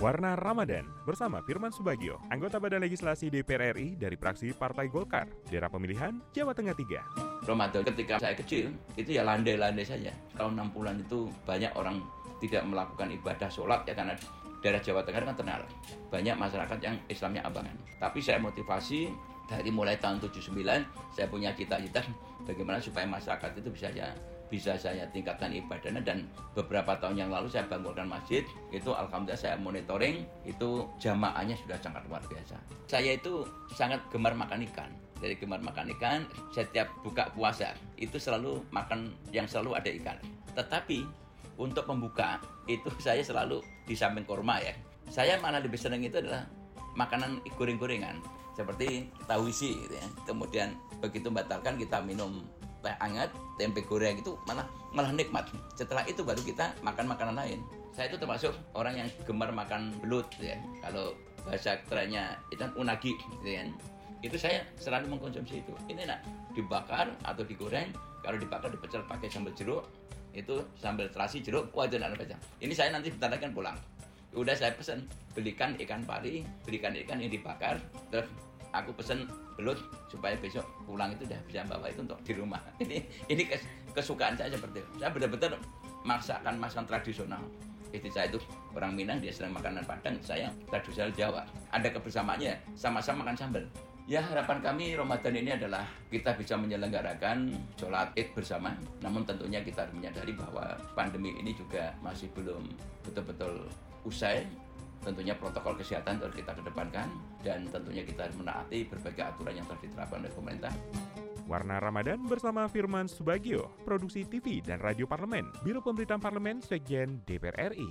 Warna Ramadan bersama Firman Subagio, anggota Badan Legislasi DPR RI dari fraksi Partai Golkar, daerah pemilihan Jawa Tengah 3. Ramadan ketika saya kecil itu ya landai-landai saja. Tahun 60-an itu banyak orang tidak melakukan ibadah sholat ya karena daerah Jawa Tengah kan terkenal banyak masyarakat yang Islamnya abangan. Tapi saya motivasi dari mulai tahun 79 saya punya cita-cita bagaimana supaya masyarakat itu bisa ya bisa saya tingkatkan ibadahnya. Dan beberapa tahun yang lalu saya bangunkan masjid itu alhamdulillah saya monitoring itu jamaahnya sudah sangat luar biasa. Saya itu sangat gemar makan ikan. Dari gemar makan ikan setiap buka puasa itu selalu makan yang selalu ada ikan. Tetapi untuk membuka itu saya selalu di samping kurma ya. Saya malah lebih senang itu adalah makanan goreng-gorengan. Seperti tahu isi gitu ya. Kemudian begitu batalkan kita minum teh hangat, tempe goreng itu malah malah nikmat. Setelah itu baru kita makan makanan lain. Saya itu termasuk orang yang gemar makan belut ya. Kalau bahasa kerennya itu kan unagi gitu kan. Itu saya selalu mengkonsumsi itu. Ini nak dibakar atau digoreng. Kalau dibakar dipecel pakai sambal jeruk, itu sambal terasi jeruk, wajar ada baca. Ini saya nanti bentar lagi pulang. Udah saya pesan belikan ikan pari, belikan ikan yang dibakar, terus aku pesen belut supaya besok pulang itu udah bisa bawa itu untuk di rumah. Ini ini kesukaan saya seperti itu. Saya benar-benar masakan masakan tradisional. Istri saya itu orang Minang, dia sering makanan Padang, saya tradisional Jawa. Ada kebersamaannya, sama-sama makan sambal. Ya harapan kami Ramadan ini adalah kita bisa menyelenggarakan sholat id bersama. Namun tentunya kita harus menyadari bahwa pandemi ini juga masih belum betul-betul usai tentunya protokol kesehatan harus kita kedepankan dan tentunya kita harus menaati berbagai aturan yang telah diterapkan oleh pemerintah. Warna Ramadan bersama Firman Subagio, Produksi TV dan Radio Parlemen, Biro Pemberitaan Parlemen Sekjen DPR RI.